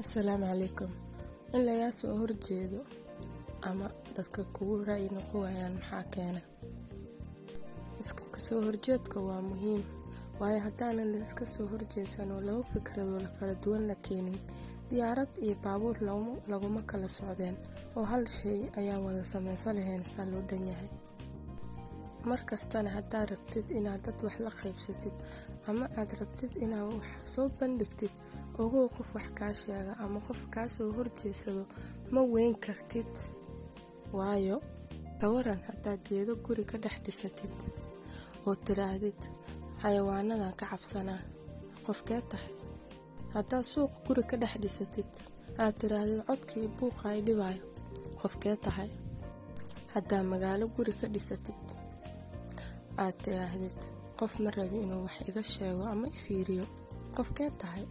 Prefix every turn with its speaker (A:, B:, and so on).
A: asalaamu calaykum. In lagaa soo horjeedo ama dadka kugu ra'yi noqon maxaa keena? Kasoo horjeedka waa muhiim waayo haddaanan la iska soo horjeesan oo laba fikradoo la kala duwan la keenin diyaarad iyo baabuur laguma kala socdeen oo hal shay ayaan wada samaysan lahayn saa loo dhan yahay markastana haddaad rabtid inaad dad wax la qaybsatid ama aad rabtid inaad wax soo bandhigtid ogow qof wax kaa sheega ama qof kaa soo horjeesado ma weyn kartid. Waayo kawaran haddaad geedo guri ka dhex dhisatid oo tidhaahdid xayawaanadan ka cabsanaa qofkee tahay. Haddaad suuq guri ka dhex dhisatid aad tidhaahdid codkii buuqa ay dhibaayo qofkee tahay. Haddaad magaalo guri ka dhisatid aad tidhaahdid qof ma rabi inuu wax iga sheego ama ifiiriyo. Qofkee tahay